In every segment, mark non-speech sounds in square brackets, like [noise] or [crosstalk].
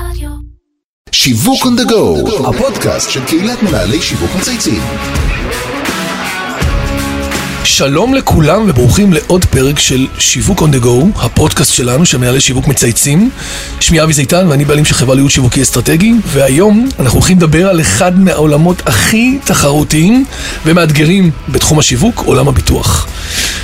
רדיו. שיווק on the go, הפודקאסט של קהילת מנהלי שיווק מצייצים. שלום לכולם וברוכים לעוד פרק של שיווק on the go, הפודקאסט שלנו של מנהלי שיווק מצייצים. שמי אבי זיתן ואני בעלים של חברה לייעוד שיווקי אסטרטגי, והיום אנחנו הולכים לדבר על אחד מהעולמות הכי תחרותיים ומאתגרים בתחום השיווק, עולם הביטוח.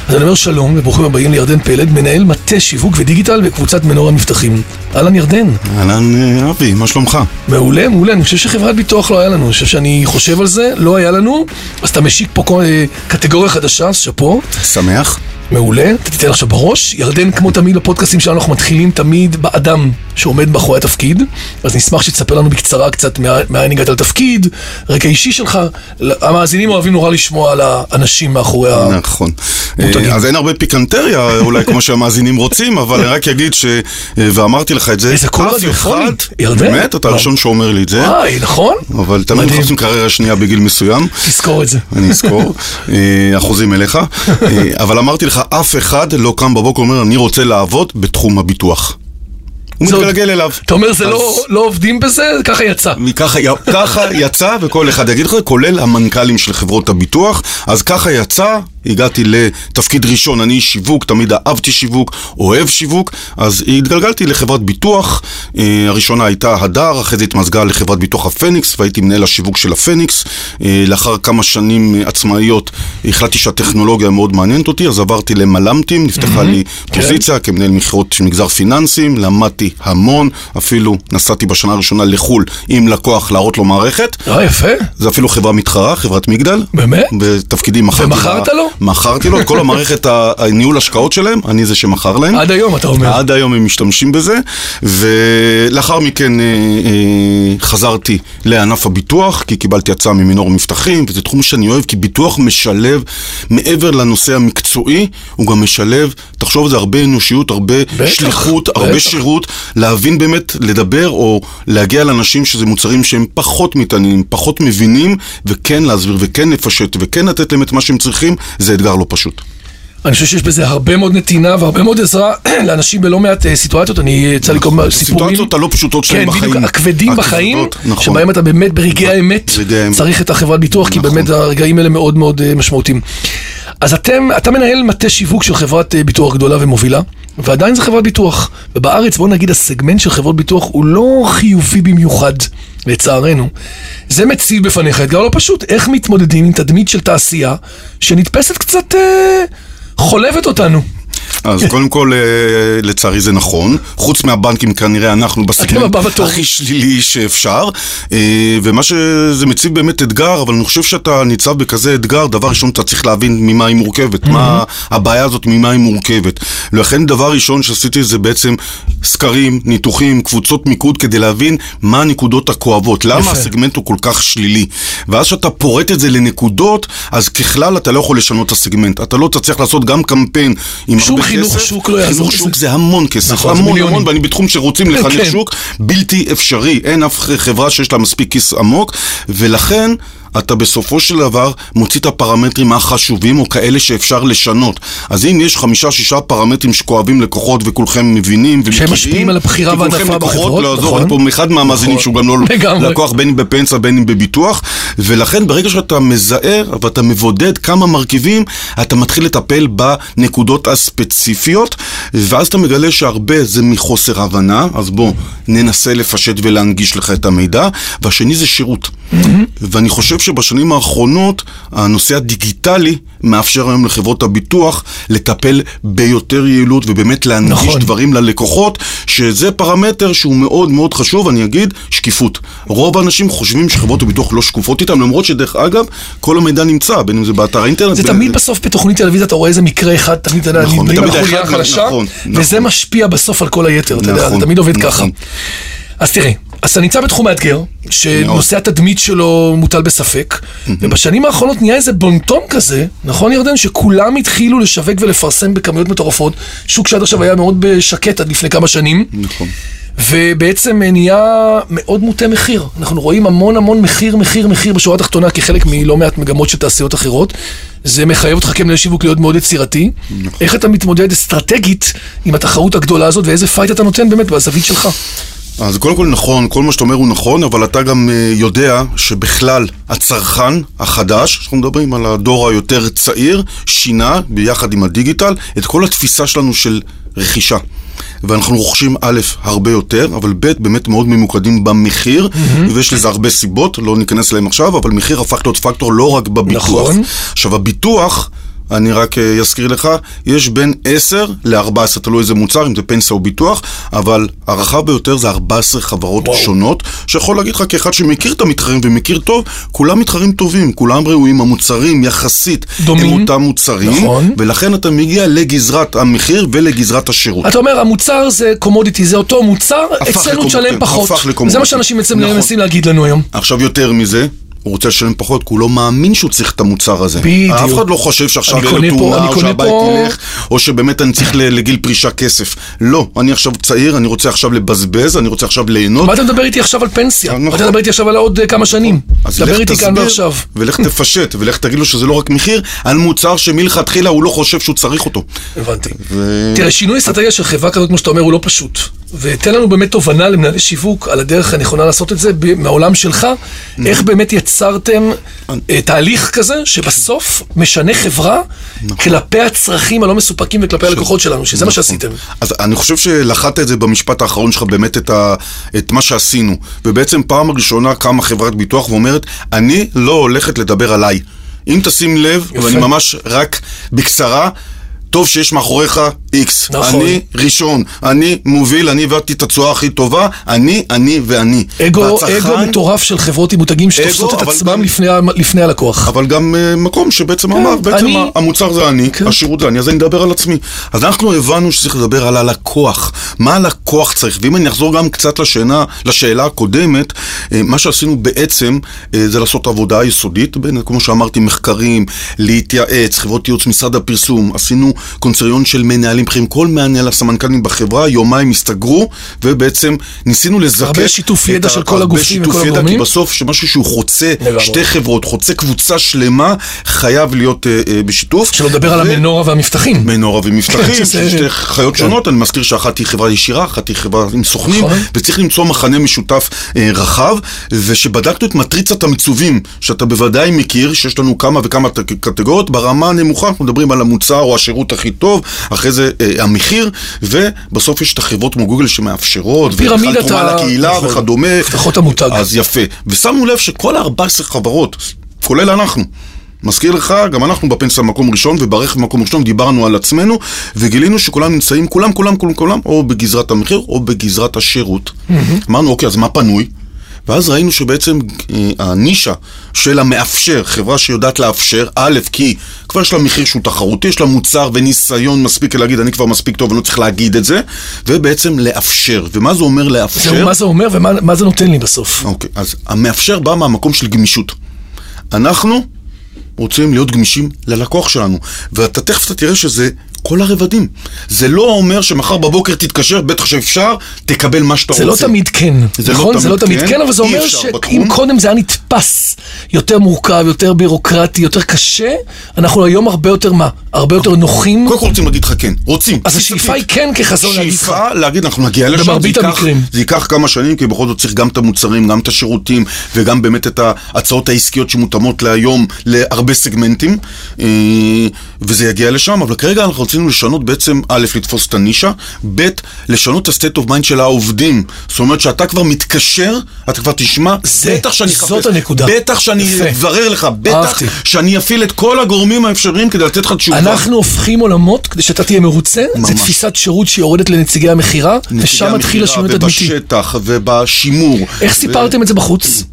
אז אני אומר שלום וברוכים הבאים לירדן פלד, מנהל מטה שיווק ודיגיטל בקבוצת מנור המבטחים. אהלן ירדן. אהלן אה, אבי, מה שלומך? מעולה, מעולה. אני חושב שחברת ביטוח לא היה לנו, אני חושב שאני חושב על זה, לא היה לנו. אז אתה משיק פה כל- אה, קטגוריה חדשה, אז שאפו. שמח. מעולה, אתה תיתן עכשיו בראש. ירדן, כמו תמיד בפודקאסטים שלנו, אנחנו מתחילים תמיד באדם שעומד מאחורי התפקיד. אז נשמח שתספר לנו בקצרה קצת מה- מאין הגעת לתפקיד, רקע אישי שלך. המאזינים אוהבים נורא לשמוע על האנשים מאחורי ה... נכון. אה, אז אין הרבה פיקנטריה, אולי כמו שהמאזינים רוצים, אבל אני רק אגיד ש... ואמרתי לך את זה, איזה קול אף רדיופוני. אחד- ירדן. באמת, אתה וואו. הראשון שאומר לי את זה, וואי, נכון? אבל תמיד. מחפשים קריירה שנייה בגיל מסוים. תזכור את זה. אני אזכור, [laughs] אה, אחוזים אליך, אה, אבל אמרתי לך, אף אחד לא קם בבוקר ואומר, אני רוצה לעבוד בתחום הביטוח. הוא מתגלגל אליו. אתה אומר, זה לא לא עובדים בזה? ככה יצא. ככה, ככה יצא, וכל אחד יגיד לך, כולל המנכ"לים של חברות הביטוח, אז ככה יצא, הגעתי לתפקיד ראשון, אני איש שיווק, תמיד אהבתי שיווק, אוהב שיווק, אז התגלגלתי לחברת ביטוח, אה, הראשונה הייתה הדר, אחרי זה התמזגה לחברת ביטוח הפניקס, והייתי מנהל השיווק של הפניקס, אה, לאחר כמה שנים אה, עצמאיות החלטתי שהטכנולוגיה מאוד מעניינת אותי, אז עברתי למל"מטים, נפתחה לי פוזיציה כמנהל מכירות של מגזר פיננסים, למדתי המון, אפילו נסעתי בשנה הראשונה לחו"ל עם לקוח להראות לו מערכת. אה, יפה. זה אפילו חברה מתחרה, חברת מגדל. באמת? בתפקידים מכרתי. ומכרת לה- לו? מכרתי לו את כל המערכת הניהול השקעות שלהם, אני זה שמכר להם. עד היום, אתה אומר. עד היום הם משתמשים בזה, ולאחר מכן אה, אה, חזרתי לענף הביטוח, כי קיבלתי הצעה ממינור מבטחים, וזה תחום שאני אוהב, כי ביטוח משלב, מעבר לנושא המקצועי, הוא גם משלב, תחשוב על זה, הרבה אנושיות, הרבה בטח, שליחות, בטח. הרבה שירות, להבין באמת, לדבר או להגיע לאנשים שזה מוצרים שהם פחות מתעניינים, פחות מבינים, וכן להסביר, וכן לפשט, וכן לתת להם את מה שהם צריכים, זה אתגר לא פשוט. אני חושב שיש בזה הרבה מאוד נתינה והרבה מאוד עזרה [clears throat] לאנשים בלא מעט אה, סיטואציות. אני יצא לי כל מיני סיפורים. הסיטואציות הלא פשוטות שלהם כן, בחיים. בדיוק, הכבדים בחיים, נכון. שבהם אתה באמת ברגעי האמת. צריך את החברת ביטוח, כי נכון. באמת הרגעים האלה מאוד מאוד אה, משמעותיים. אז אתם, אתה מנהל מטה שיווק של חברת אה, ביטוח גדולה ומובילה, ועדיין זה חברת ביטוח. ובארץ, בוא נגיד, הסגמנט של חברות ביטוח הוא לא חיובי במיוחד, לצערנו. זה מציב בפניך אתגר לא פשוט, איך מתמודדים עם תדמית של תעשייה שנתפסת קצת אה, חולבת אותנו. אז קודם כל, אה, לצערי זה נכון. חוץ מהבנקים, כנראה אנחנו בתור. הכי שלילי שאפשר. אה, ומה שזה מציב באמת אתגר, אבל אני חושב שאתה ניצב בכזה אתגר, דבר ראשון, אתה צריך להבין ממה היא מורכבת. מה הבעיה הזאת, ממה היא מורכבת. לכן, דבר ראשון שעשיתי זה בעצם סקרים, ניתוחים, קבוצות מיקוד, כדי להבין מה הנקודות הכואבות. למה. הסגמנט הוא כל כך שלילי. ואז כשאתה פורט את זה לנקודות, אז ככלל אתה לא יכול לשנות את הסגמנט. אתה לא תצליח לעשות גם קמפיין עם שום חינוך. שוק לא יעזור חינוך. שוק זה המון כסף, נכון, המון. המון, ואני בתחום שרוצים לחנך כן. שוק, בלתי אפשרי. אין אף חברה שיש לה מספיק כיס עמוק, ולכן... אתה בסופו של דבר מוציא את הפרמטרים החשובים או כאלה שאפשר לשנות. אז אם יש חמישה-שישה פרמטרים שכואבים לקוחות וכולכם מבינים ומכירים... משפיעים על הבחירה והעדפה בחברות, יעזור, נכון. פה אחד מהמאזינים נכון. שהוא גם לא [laughs] לגמרי. לקוח בין אם בפנסיה בין אם בביטוח, ולכן ברגע שאתה מזהה ואתה מבודד כמה מרכיבים, אתה מתחיל לטפל בנקודות הספציפיות, ואז אתה מגלה שהרבה זה מחוסר הבנה, אז בוא ננסה לפשט ולהנגיש לך את המידע, והשני זה שירות. ואני חושב שבשנים האחרונות הנושא הדיגיטלי מאפשר היום לחברות הביטוח לטפל ביותר יעילות ובאמת להנגיש נכון. דברים ללקוחות, שזה פרמטר שהוא מאוד מאוד חשוב, אני אגיד, שקיפות. רוב האנשים חושבים שחברות הביטוח לא שקופות איתם, למרות שדרך אגב, כל המידע נמצא, בין אם זה באתר האינטרנט. זה בין- תמיד בסוף בתוכנית טלוויזיה אתה רואה איזה מקרה אחד, תמיד אתה יודע, נכון, נמדדים על האחד, החלשה, נכון, וזה נכון. משפיע בסוף על כל היתר, אתה יודע, זה נכון, תמיד עובד נכון. ככה. אז תראה, אז אתה נמצא בתחום מאתגר, שנושא התדמית שלו מוטל בספק, ובשנים האחרונות נהיה איזה בונטון כזה, נכון ירדן? שכולם התחילו לשווק ולפרסם בכמויות מטורפות, שוק שעד עכשיו היה מאוד שקט עד לפני כמה שנים. נכון. ובעצם נהיה מאוד מוטה מחיר. אנחנו רואים המון המון מחיר, מחיר, מחיר בשורה התחתונה כחלק מלא מעט מגמות של תעשיות אחרות. זה מחייב אותך כמנהל שיווק להיות מאוד יצירתי. איך אתה מתמודד אסטרטגית עם התחרות הגדולה הזאת, ואיזה fight אתה נותן באמת בזווית שלך? אז קודם כל נכון, כל מה שאתה אומר הוא נכון, אבל אתה גם אה, יודע שבכלל הצרכן החדש, אנחנו מדברים על הדור היותר צעיר, שינה ביחד עם הדיגיטל את כל התפיסה שלנו של רכישה. ואנחנו רוכשים א', הרבה יותר, אבל ב', באמת מאוד ממוקדים במחיר, mm-hmm. ויש לזה הרבה סיבות, לא ניכנס אליהם עכשיו, אבל מחיר הפך להיות פקטור לא רק בביטוח. נכון. עכשיו, הביטוח... אני רק אה, אזכיר לך, יש בין 10 ל-14, תלוי איזה מוצר, אם זה פנסיה או ביטוח, אבל הרחב ביותר זה 14 חברות וואו. שונות, שיכול להגיד לך כאחד שמכיר את המתחרים ומכיר טוב, כולם מתחרים טובים, כולם ראויים, המוצרים יחסית דומים. הם אותם מוצרים, נכון. ולכן אתה מגיע לגזרת המחיר ולגזרת השירות. אתה אומר, המוצר זה קומודיטי, זה אותו מוצר, אצלנו תשלם פחות. זה מה שאנשים אצלנו נכון. מנסים להגיד לנו היום. עכשיו יותר מזה, הוא רוצה לשלם פחות, כי הוא לא מאמין שהוא צריך את המוצר הזה. בדיוק. אף אחד לא חושב שעכשיו יהיה לו תאונה, או שהבית פה- ילך, או שבאמת אני צריך לגיל פרישה כסף. לא, אני עכשיו צעיר, אני רוצה עכשיו לבזבז, אני רוצה עכשיו ליהנות. מה אתה מדבר איתי עכשיו על פנסיה? נכון. אתה מדבר איתי עכשיו על עוד אה, כמה שנים. אז לך תסביר. ולך [laughs] תפשט, ולך תגיד לו שזה לא רק מחיר, על מוצר שמלכתחילה הוא לא חושב שהוא צריך אותו. הבנתי. ו- תראה, שינוי אסטרטגיה של חברה כזאת, כמו שאתה אומר, הוא לא פשוט. ותן לנו באמת תובנה למנהלי שיווק על הדרך הנכונה לעשות את זה מהעולם שלך. איך באמת יצרתם אה, תהליך כזה שבסוף משנה חברה כלפי הצרכים הלא מסופקים וכלפי הלקוחות שלנו, שזה מה נכון. שעשיתם. אז אני חושב שלחדת את זה במשפט האחרון שלך באמת את, ה, את מה שעשינו. ובעצם פעם ראשונה קמה חברת ביטוח ואומרת, אני לא הולכת לדבר עליי. אם תשים לב, יפה. ואני ממש רק בקצרה, טוב שיש מאחוריך איקס. נכון. אני ראשון, אני מוביל, אני הבאתי את התשואה הכי טובה, אני, אני ואני. אגו, והצרכן- אגו מטורף של חברות עם מותגים שתופסות את עצמם גם- לפני, לפני הלקוח. אבל גם uh, מקום שבעצם אמר, בעצם אני- המוצר זה אני, כן. השירות זה אני, אז אני אדבר על עצמי. אז אנחנו הבנו שצריך לדבר על הלקוח, מה הלקוח צריך, ואם אני אחזור גם קצת לשאלה, לשאלה הקודמת, אה, מה שעשינו בעצם אה, זה לעשות עבודה יסודית, בין, כמו שאמרתי, מחקרים, להתייעץ, חברות ייעוץ, משרד הפרסום, עשינו קונצריון של מנהלים בכירים, כל מנהל הסמנכ"לים בחברה, יומיים הסתגרו, ובעצם ניסינו לזקק... הרבה שיתוף ידע של כל הרבה הגופים שיתוף וכל ידע, הגורמים. כי בסוף שמשהו שהוא חוצה לגמרי. שתי חברות, חוצה קבוצה שלמה, חייב להיות אה, אה, בשיתוף. שלא לדבר על ו- המנורה והמבטחים. מנורה ומבטחים, שזה- שתי חיות שונות, אני מזכיר שאחת היא חברה ישירה, אחת היא חברה עם סוכנים, נכון. וצריך למצוא מחנה משותף אה, רחב, ושבדקנו את מטריצת המיצובים, שאתה בוודאי מכיר, שיש לנו כמה וכמה קטגוריות, ברמה הנמוכה אנחנו מדברים על המוצר או השירות הכי טוב, אחרי זה אה, המחיר, ובסוף יש את החברות כמו גוגל שמאפשרות, ובכלל תרומה ה- לקהילה נכון. וכדומה. הבטחות המותג. אז יפה. ושמנו לב שכל ה-14 חברות, כולל אנחנו, מזכיר לך, גם אנחנו בפנסיה במקום ראשון, וברכב במקום ראשון דיברנו על עצמנו, וגילינו שכולם נמצאים, כולם, כולם, כולם, כולם, או בגזרת המחיר, או בגזרת השירות. אמרנו, אוקיי, אז מה פנוי? ואז ראינו שבעצם אה, הנישה של המאפשר, חברה שיודעת לאפשר, א', כי כבר יש לה מחיר שהוא תחרותי, יש לה מוצר וניסיון מספיק להגיד, אני כבר מספיק טוב, אני לא צריך להגיד את זה, ובעצם לאפשר. ומה זה אומר לאפשר? זהו, מה זה אומר ומה מה זה נותן לי בסוף. אוקיי, אז המאפשר בא מהמקום של גמישות. אנחנו רוצים להיות גמישים ללקוח שלנו, ואתה תכף אתה תראה שזה כל הרבדים. זה לא אומר שמחר בבוקר תתקשר, בטח שאפשר, תקבל מה שאתה זה רוצה. לא תמיד כן, זה לא נכון? זה לא תמיד כן, כן, אבל זה אומר שאם. קודם זה היה נתפס יותר מורכב, יותר בירוקרטי, יותר קשה, אנחנו היום הרבה יותר מה? הרבה יותר נוחים. קודם כל רוצים להגיד לך כן, רוצים. אז השאיפה היא כן כחזון להגיד לך. שאיפה להגיד, אנחנו נגיע לשם, במרבית זה המקרים. זה ייקח כמה שנים, כי בכל זאת צריך גם את המוצרים, גם את השירותים, וגם באמת את ההצעות העסקיות שמותאמות להיום להרבה סגמנטים, אה, וזה יגיע לשם, אבל כרגע אנחנו רצינו לשנות בעצם, א', לתפוס את הנישה, ב', לשנות את ה-state of mind של העובדים. זאת אומרת שאתה כבר מתקשר, אתה כבר תשמע, זה- בטח שאני זאת אחפש, הנקודה. בטח שאני. אברר לך, בטח אהבתי. שאני אפעיל את כל הגורמים האפשריים כדי לתת לך תשובה. אנחנו הופכים עולמות כדי שאתה תהיה מרוצה, זה ממש. תפיסת שירות שיורדת לנציגי המכירה, ושם מתחיל השינוי התדמיתי. ובשטח ובשימור. איך ו- סיפרתם את זה בחוץ?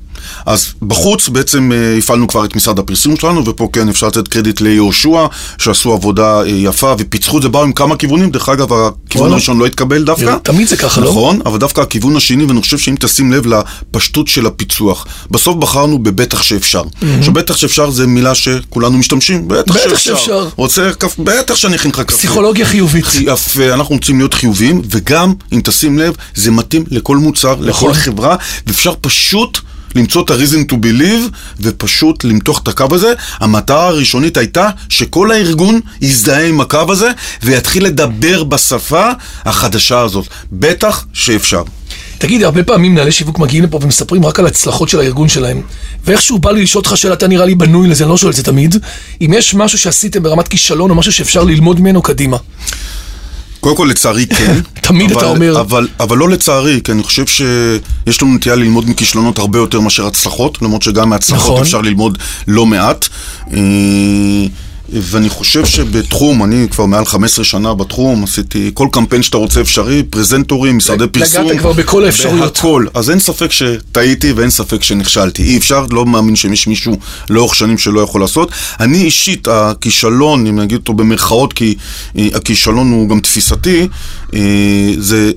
אז בחוץ בעצם אה, הפעלנו כבר את משרד הפרסום שלנו, ופה כן אפשר לתת קרדיט ליהושע, שעשו עבודה אה, יפה ופיצחו את זה, באו עם כמה כיוונים, דרך אגב, הכיוון. הראשון לא התקבל דווקא. תמיד זה ככה, לא? נכון, אבל דווקא הכיוון השני, ואני חושב שאם תשים לב לפשטות של הפיצוח, בסוף בחרנו בבטח שאפשר. עכשיו, בטח שאפשר זה מילה שכולנו משתמשים, בטח בטח שאפשר. רוצה כף, בטח שאני אכין לך קפה. פסיכולוגיה חיובית. יפה, אנחנו רוצים להיות חיוביים, וגם, אם תשים לב, זה מתאים לכל מוצר, לכל נכון. חברה, ואפשר פשוט למצוא את ה-reason to believe, ופשוט למתוח את הקו הזה. המטרה הראשונית הייתה שכל הארגון יזדהה עם הקו הזה, ויתחיל לדבר בשפה החדשה הזאת. בטח שאפשר. תגיד, הרבה פעמים מנהלי שיווק מגיעים לפה ומספרים רק על הצלחות של הארגון שלהם. ואיכשהו בא לי לשאול אותך שאלה, אתה נראה לי בנוי לזה, אני לא שואל את זה תמיד. אם יש משהו שעשיתם ברמת כישלון או משהו שאפשר ללמוד ממנו, קדימה. קודם כל, לצערי כן. [laughs] תמיד אבל, אתה אומר. אבל, אבל לא לצערי, כי אני חושב שיש לנו נטייה ללמוד מכישלונות הרבה יותר מאשר הצלחות, למרות שגם מהצלחות נכון. אפשר ללמוד לא מעט. ואני חושב שבתחום, אני כבר מעל 15 שנה בתחום, עשיתי כל קמפיין שאתה רוצה אפשרי, פרזנטורים, משרדי נגעת פרסום. כבר בכל האפשרויות. בהכל. אז אין ספק שטעיתי ואין ספק שנכשלתי. אי אפשר, לא מאמין שיש מישהו לאורך שנים שלא יכול לעשות. אני אישית, הכישלון, אם נגיד אותו במרכאות, כי אה, הכישלון הוא גם תפיסתי, אה, זה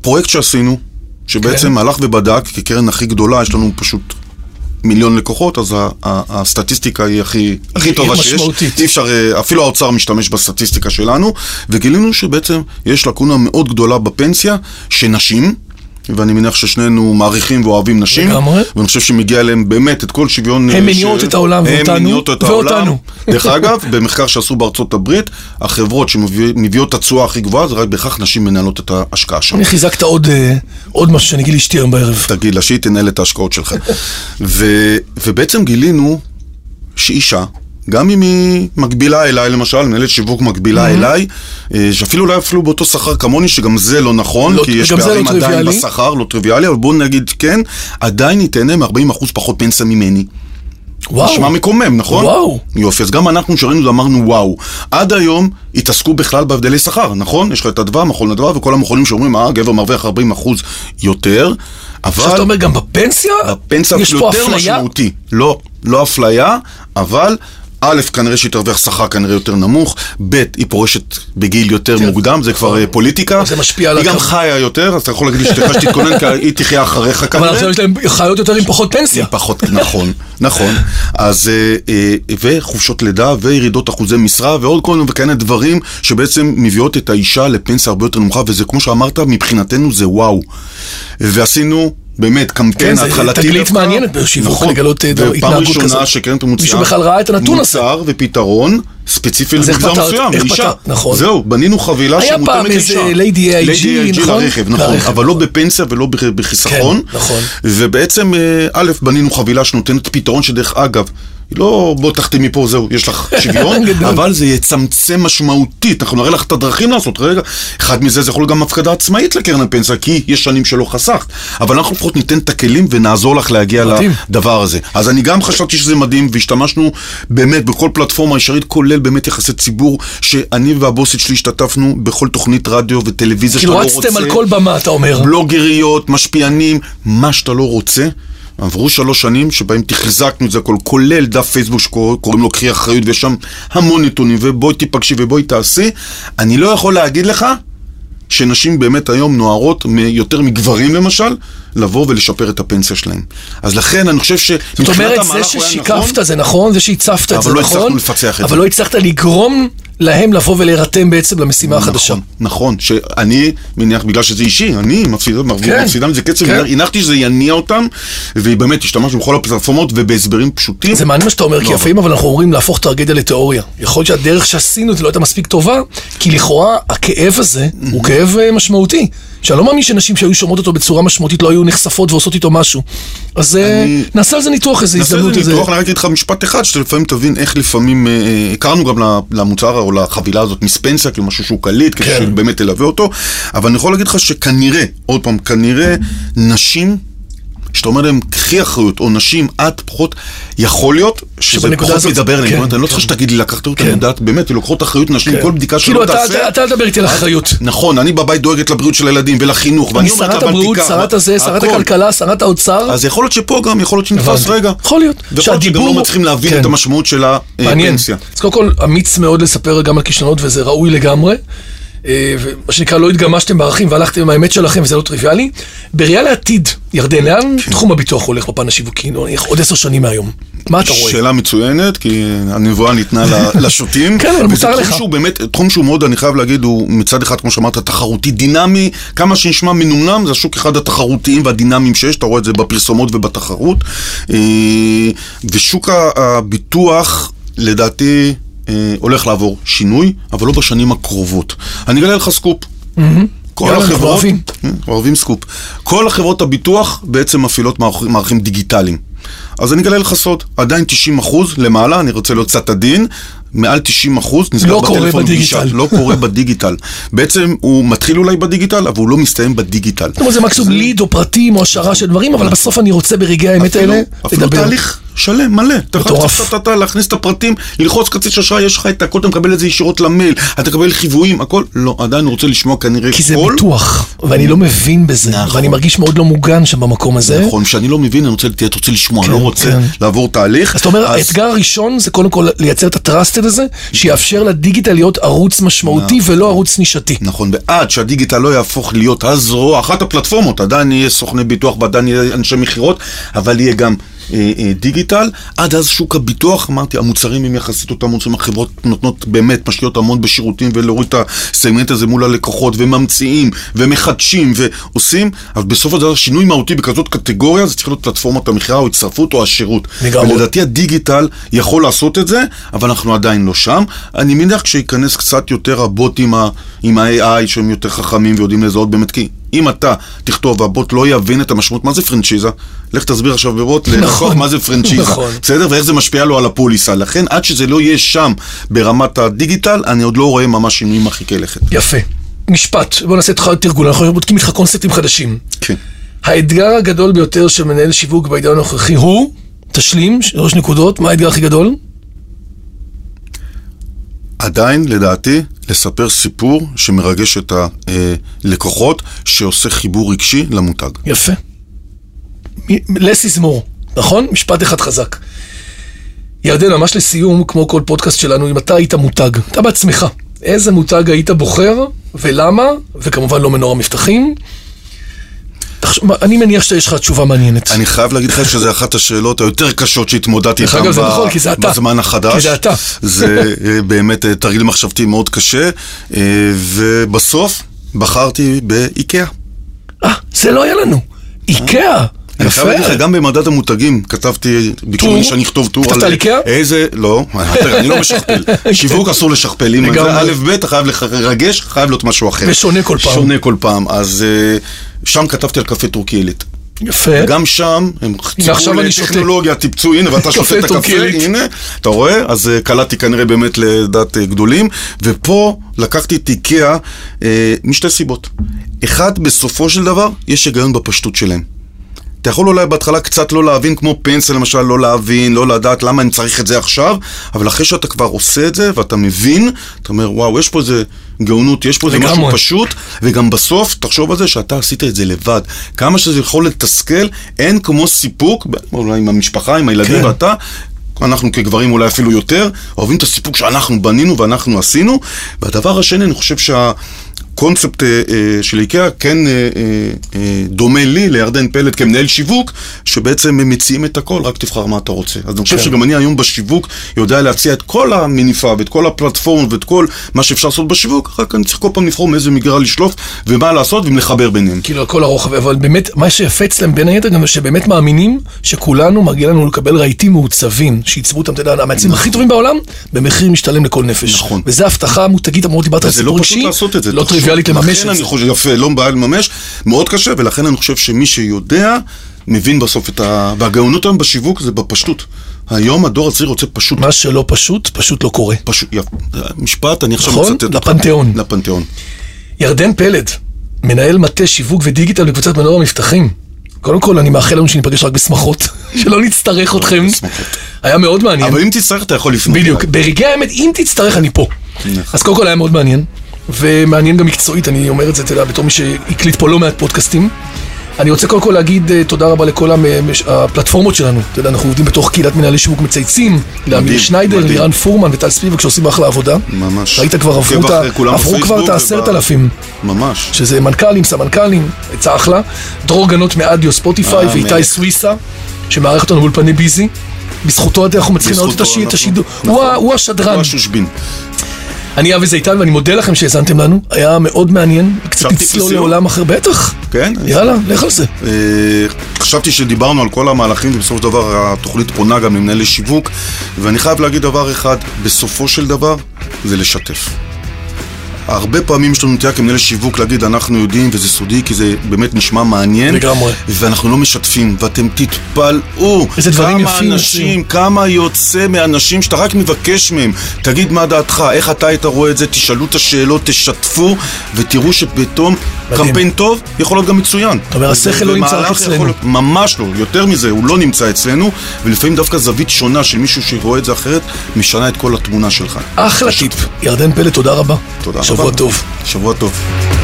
פרויקט שעשינו, שבעצם כן. הלך ובדק, כקרן הכי גדולה, יש לנו פשוט... מיליון לקוחות, אז הסטטיסטיקה היא הכי, הכי טובה שיש. משמעותית. אי אפשר, אה, אפילו האוצר משתמש בסטטיסטיקה שלנו, וגילינו שבעצם יש לקונה מאוד גדולה בפנסיה, שנשים, ואני מניח ששנינו מעריכים ואוהבים נשים, לגמרי. ואני חושב שמגיע להם באמת את כל שוויון... הם אה, מניעות את העולם הם ואותנו, מניעות את ואותנו. העולם. דרך אגב, [laughs] במחקר שעשו בארצות הברית, החברות שמביאות את התשואה הכי גבוהה, זה רק בהכרח נשים מנהלות את ההשקעה שם. אני חיזקת עוד, אה, עוד משהו שאני אגיד לאשתי היום בערב. תגיד לה שהיא תנהל את ההשקעות שלך. ו, ובעצם גילינו שאישה, גם אם היא מקבילה אליי למשל, מנהלת שיווק מקבילה אליי, אה, שאפילו אולי אפילו באותו שכר כמוני, שגם זה לא נכון, לא- כי יש לא פערים עדיין טריוויאלי. בשכר, לא טריוויאלי, אבל בואו נגיד כן, עדיין היא תהנה מ-40% פחות פנסיה ממני. וואו. נשמע מקומם, נכון? וואו. יופי, אז גם אנחנו שראינו ואמרנו וואו. עד היום התעסקו בכלל בהבדלי שכר, נכון? יש לך את אדווה, מכון אדווה, וכל המכונים שאומרים, אה, גבר מרוויח 40% יותר, אבל... עכשיו אתה אומר גם בפנסיה? הפנסיה יש פה יותר אפליה? משמעותי. לא, לא אפליה, אבל... א', כנראה שהיא תרוויח שכר כנראה יותר נמוך, ב', היא פורשת בגיל יותר כן. מוקדם, זה כבר אה, פוליטיקה. זה משפיע על היא גם חיה יותר, אז אתה יכול להגיד לאשתך שתתכונן, כי היא תחיה אחריך כנראה. אבל עכשיו יש להם חיות יותר עם פחות פנסיה. פחות, נכון, נכון. אז, אה, אה, וחופשות לידה וירידות אחוזי משרה ועוד כל מיני וכאלה דברים שבעצם מביאות את האישה לפנסיה הרבה יותר נמוכה, וזה כמו שאמרת, מבחינתנו זה וואו. ועשינו... באמת, קמפיין כן, התחלתי תגלית דווקא. מעניינת בשיווק, לגלות, אה, דבר- ופעם התנהגות ראשונה כזאת. שקרן מוציאה מישהו בכלל ראה את הנתון הזה. מוצר ופתרון ספציפי למגזר? מסוים. פתרת? נכון. זהו, בנינו חבילה היה שמותאמת פעם לאישה. איזה Lady AIG, Lady AIG נכון? לרכב, נכון, לרכב, אבל לא נכון. בפנסיה ולא בח- בחיסכון. כן, נכון. ובעצם, אה, א', בנינו חבילה שנותנת פתרון שדרך אגב, היא לא בוא תחתמי פה, זהו, יש לך [laughs] שוויון. אבל זה יצמצם משמעותית, אנחנו נראה לך את הדרכים לעשות, רגע, אחד מזה זה יכול גם הפקדה עצמאית לקרן הפנסיה, כי יש שנים שלא חסכת, אבל אנחנו לפחות ניתן את הכלים ונעזור לך להגיע. לדבר הזה. אז אני גם חשבתי שזה מדהים, והשתמשנו באמת בכל פלטפורמה ישרית, כולל באמת יחסי ציבור, שאני והבוסית שלי השתתפנו בכל תוכנית רדיו וטלוויזיה שאתה כאילו לא רוצה. רצתם על כל במה, אתה אומר. בלוגריות, משפיענים, מה שאתה לא רוצה. עברו שלוש שנים שבהם תחזקנו את זה הכל, כולל דף פייסבוק שקוראים לו קחי אחריות, ויש שם המון נתונים, ובואי תיפגשי ובואי תעשי. אני לא יכול להגיד לך שנשים באמת היום נוערות יותר מגברים למשל, לבוא ולשפר את הפנסיה שלהם. אז לכן אני חושב זאת שמבחינת אומרת, זה המהלך הוא היה ששיקפת נכון, זה נכון, זה שהצפת את זה אבל לא נכון, הצלחנו לפצח את אבל זה. לא הצלחת לגרום להם לבוא ולהירתם בעצם למשימה החדשה. נכון, נכון, שאני מניח בגלל שזה אישי, אני מפסידה כן, מזה קצב, כן. הנחתי שזה יניע אותם, ובאמת השתמשנו בכל הפלטפורמות ובהסברים פשוטים. זה מעניין מה שאתה אומר, כי לא. לפעמים אבל אנחנו אומרים להפוך טרגדיה לתיאוריה. יכול להיות שהדרך שעשינו את זה לא הייתה מספיק טובה, כי לכאורה הכאב הזה הוא כאב אה, משמעותי. שאני לא מאמין שנשים שהיו שומעות אותו בצורה משמעותית לא היו נחשפות ועושות איתו משהו. אז אה, אני- נעשה על זה ניתוח, איזה נעשה הזדמנות. איזה איזה- ניתוח, אני אגיד לך משפט אחד, שלפעמים תבין איך לפעמים, אה, אה, הכרנו גם למוצר או לחבילה הזאת מספנסיה, כאילו משהו שהוא קליט, כדי כן. שבאמת תלווה אותו, אבל אני יכול להגיד לך שכנראה, עוד פעם, כנראה נשים... שאתה אומר להם, קחי אחריות, או נשים, את פחות, יכול להיות שזה פחות הזאת- מדבר אליהם. כן, זאת אומרת, אני לא צריך כן. שתגיד לי לקחת אותה, כן. אני יודעת, באמת, לוקחות אחריות נשים, כן. כל בדיקה כאילו, שלא תעשה. אתה- אתה אל תדבר איתי על אחריות. נכון, אני בבית דואגת לבריאות של הילדים ולחינוך, אני ואני אומרת לה, שרת הבריאות, שרת הזה, שרת הכל. הכלכלה, שרת האוצר. אז יכול להיות שפה גם, יכול להיות שנתפס. רגע. יכול להיות. ויכול להיות שגם שהדיבור- לא מצליחים להבין כן. את המשמעות של. הפנסיה. אז קודם כל, אמיץ מאוד לספר גם על כישלונות, וזה ראוי לגמרי. אה, ומה שנקרא, לא התגמשתם בערכים והלכתם עם האמת שלכם, וזה לא טריוויאלי. בראייה לעתיד, ירדן, לאן כן. תחום הביטוח הולך בפן השיווקי? עוד עשר שנים מהיום. מה אתה רואה? שאלה מצוינת, כי הנבואה ניתנה [laughs] לשוטים. כן, אבל מותר לך. שהוא באמת, תחום שהוא מאוד, אני חייב להגיד, הוא מצד אחד, כמו שאמרת, תחרותי, דינמי, כמה שנשמע מנומנם, זה השוק אחד התחרותיים והדינמיים שיש, אתה רואה את זה בפרסומות ובתחרות. אה, ושוק הביטוח, לדעתי, אה, הולך לעבור שינוי, אבל לא בשנים הקרובות. אני אגלה לך סקופ. כל החברות, אוהבים. אה, אוהבים סקופ. כל החברות הביטוח בעצם מפעילות מערכ- מערכים דיגיטליים. אז אני אגלה לך סוד, עדיין 90% למעלה, אני רוצה להיות קצת עדין, מעל 90% נסגר לא בטלפון בדיגיטל. פגישה. לא קורה בדיגיטל. בעצם הוא מתחיל אולי בדיגיטל, אבל הוא לא מסתיים בדיגיטל. זאת אומרת, זה מקסימום lead או פרטים או השארה של דברים, אבל בסוף אני רוצה ברגעי האמת אפילו- האלה אפילו לדבר. תהליך שלם, מלא. מטורף. אתה, להכניס את הפרטים, ללחוץ כרטיס אשראי, יש לך את הכל, אתה מקבל את זה ישירות למייל, אתה מקבל חיוויים, הכל. לא, עדיין רוצה לשמוע כנראה כי זה קול. ביטוח, ואני לא מבין בזה, נכון. ואני מרגיש מאוד לא מוגן שם במקום הזה. נכון, כשאני לא מבין, אני רוצה, לשמוע, כן, לא רוצה כן. לעבור תהליך. אז אתה אומר, האתגר הראשון זה קודם כל לייצר את הטראסטד הזה, שיאפשר לדיגיטל להיות ערוץ משמעותי ולא ערוץ נישתי. נכון, ועד שהדיגיטל לא יהפוך להיות הזרוע, אחת הפלטפורמות, עדיין יהיה סוכני ביטוח ועדיין יהיה אנשי מכירות, אבל יהיה גם דיגיטל. עד אז שוק הביטוח, אמרתי, המוצרים הם יחסית אותם מוצרים, החברות נותנות באמת, משקיעות המון בשירותים ולהוריד את הסגמנט הזה מול הלקוחות, וממציאים, ומחדשים, ועושים, אבל בסוף הדבר שינוי מהותי בכזאת קטגוריה, זה צריך להיות פלטפורמת המכירה או הצטרפות או השירות. לגמרי. ולדעתי הדיגיטל יכול לעשות את זה, אבל אנחנו עדיין לא שם. אני מניח שייכנס קצת יותר הבוטים עם ה-AI שהם יותר חכמים ויודעים לזהות באמת, כי אם אתה תכתוב והבוט לא יבין את המשמעות, מה זה פרנצ'יזה? לך תסביר עכשיו בבוט ללקוח נכון, מה זה פרנצ'יזה, נכון. בסדר? ואיך זה משפיע לו על הפוליסה. לכן עד שזה לא יהיה שם ברמת הדיגיטל, אני עוד לא רואה ממש שינויים מרחיקי לכת. יפה. משפט, בוא נעשה איתך תרגול, אנחנו בודקים איתך קונספטים חדשים. כן. האתגר הגדול ביותר של מנהל שיווק בעידן הנוכחי הוא, תשלים, שלוש נקודות, מה האתגר הכי גדול? עדיין, לדעתי, לספר סיפור שמרגש את הלקוחות, שעושה חיבור רגשי למותג. יפה. is more, נכון? משפט אחד חזק. ירדן, ממש לסיום, כמו כל פודקאסט שלנו, אם אתה היית מותג, אתה בעצמך, איזה מותג היית בוחר, ולמה, וכמובן לא מנור המבטחים. אני מניח שיש לך תשובה מעניינת. אני חייב להגיד לך שזו אחת השאלות היותר קשות שהתמודדתי איתן ב- נכון. בזמן החדש. כי זה אתה. זה אה, באמת אה, תרגיל מחשבתי מאוד קשה, אה, ובסוף בחרתי באיקאה. אה, זה לא היה לנו. איקאה. אני חייב להגיד לך, גם במדד המותגים כתבתי, ביקשו? ממני שאני אכתוב טור כתבת על איקאה? איזה, לא, תראה, אני לא משכפל. [laughs] שיווק אסור לשכפל, אם. זה א' ב', אתה חייב לרגש, חייב להיות משהו אחר. ושונה כל פעם. שונה כל פעם, אז אה, שם כתבתי על קפה טורקי עילית. יפה. גם שם, הם שותה. לטכנולוגיה, טיפצו, הנה, ואתה [laughs] שותה את הקפה. הנה, אתה רואה? אז אה, קלטתי כנראה באמת לדעת אה, גדולים, ופה לקחתי את איקאה אה, משתי סיבות. אחד, בסופו של דבר, יש היגיון בפשטות שלהם. אתה יכול אולי בהתחלה קצת לא להבין, כמו פנסיה למשל, לא להבין, לא לדעת למה אני צריך את זה עכשיו, אבל אחרי שאתה כבר עושה את זה ואתה מבין, אתה אומר, וואו, יש פה איזה גאונות, יש פה איזה. משהו פשוט, וגם בסוף, תחשוב על זה שאתה עשית את זה לבד. כמה שזה יכול לתסכל, אין כמו סיפוק, אולי עם המשפחה, עם הילדים כן. ואתה. אנחנו כגברים אולי אפילו יותר, אוהבים את הסיפוק שאנחנו בנינו ואנחנו עשינו. והדבר השני, אני חושב שה... קונספט אה, אה, של איקאה כן אה, דומה לי, לירדן פלד כמנהל שיווק, שבעצם הם מציעים את הכל, רק תבחר מה אתה רוצה. אז אני חושב כן. שגם אני היום בשיווק יודע להציע את כל המניפה ואת כל הפלטפורמות ואת כל מה שאפשר לעשות בשיווק, רק אני צריך כל פעם לבחור מאיזה מגרע לשלוף ומה לעשות ואם לחבר ביניהם. כאילו, הכל הרוחב, אבל באמת, מה שיפה אצלם בין היתר גם שבאמת מאמינים שכולנו, מגיע לנו לקבל רהיטים מעוצבים, שעיצבו אותם, אתה יודע, המעצבים הכי טובים בעולם, במחיר משתלם לכל נפש. נכון. וזו הבטחה מותגית, אמרו, דיברת על לא סיפור רגשי, לעשות את זה. לממש לכן אני. חושב, יפה, לא בעיה לממש, מאוד קשה, ולכן אני חושב שמי שיודע, מבין בסוף את ה... והגאונות היום בשיווק זה בפשטות. היום הדור הצעיר רוצה פשוט. מה שלא פשוט, פשוט לא קורה. פשוט, יפה. משפט, אני עכשיו נכון? מצטט אותך. לפנתיאון. לפנתיאון. ירדן פלד, מנהל מטה שיווק ודיגיטל בקבוצת מנור המבטחים. קודם כל, אני מאחל לנו שניפגש רק בשמחות, [laughs] שלא נצטרך אתכם. היה מאוד מעניין. אבל אם תצטרך, אתה יכול לפנות. בדיוק. ברגעי האמת, אם תצטרך, אני פה. אז קודם כל היה מאוד מעניין, ומעניין גם מקצועית, אני אומר את זה, אתה יודע, בתור מי שהקליט פה לא מעט פודקאסטים. אני רוצה קודם כל להגיד אה, תודה רבה לכל המש- הפלטפורמות שלנו. אתה יודע, אנחנו עובדים בתוך קהילת מנהלי שיווק מצייצים, לאמיר שניידר. לירן פורמן וטל ספיבק שעושים אחלה עבודה. ממש. ראית כבר, עברו כולם עברו כבר את העשרת אלפים. ממש. שזה מנכ"לים, סמנכ"לים, עצה אחלה. דרור גנות מאדיו ספוטיפיי אה, ואיתי. סוויסה, שמארח אותנו באולפני ביזי. בזכותו אנחנו מצליחים לראות את השידור. נכון. הוא השדרן. הוא השושבין. אני אבי זיתן ואני מודה לכם שהאזנתם לנו, היה מאוד מעניין, קצת לסיום? לעולם אחר, בטח. כן? יאללה, לך על זה. אה, חשבתי שדיברנו על כל המהלכים ובסופו של דבר התוכנית פונה גם למנהלי שיווק ואני חייב להגיד דבר אחד, בסופו של דבר זה לשתף. הרבה פעמים יש לנו נטייה כמנהל שיווק להגיד אנחנו יודעים וזה סודי כי זה באמת נשמע מעניין. לגמרי. ואנחנו לא משתפים, ואתם תתפלאו. איזה דברים כמה יפים אנשים, יוצאים. כמה יוצא מאנשים שאתה רק מבקש מהם, תגיד מה דעתך, איך אתה היית רואה את זה, תשאלו את השאלות, תשתפו, ותראו שפתאום. קמפיין טוב יכול להיות גם מצוין. אתה אומר, השכל לא נמצא רק אצלנו. יכול ממש לא, יותר מזה, הוא לא נמצא אצלנו, ולפעמים דווקא זווית שונה של מישהו שרואה את זה אחרת, משנה את כל התמונה שלך. אחלה טיפ. ירדן פלד, תודה רבה. תודה רבה. שבוע טוב. שבוע טוב.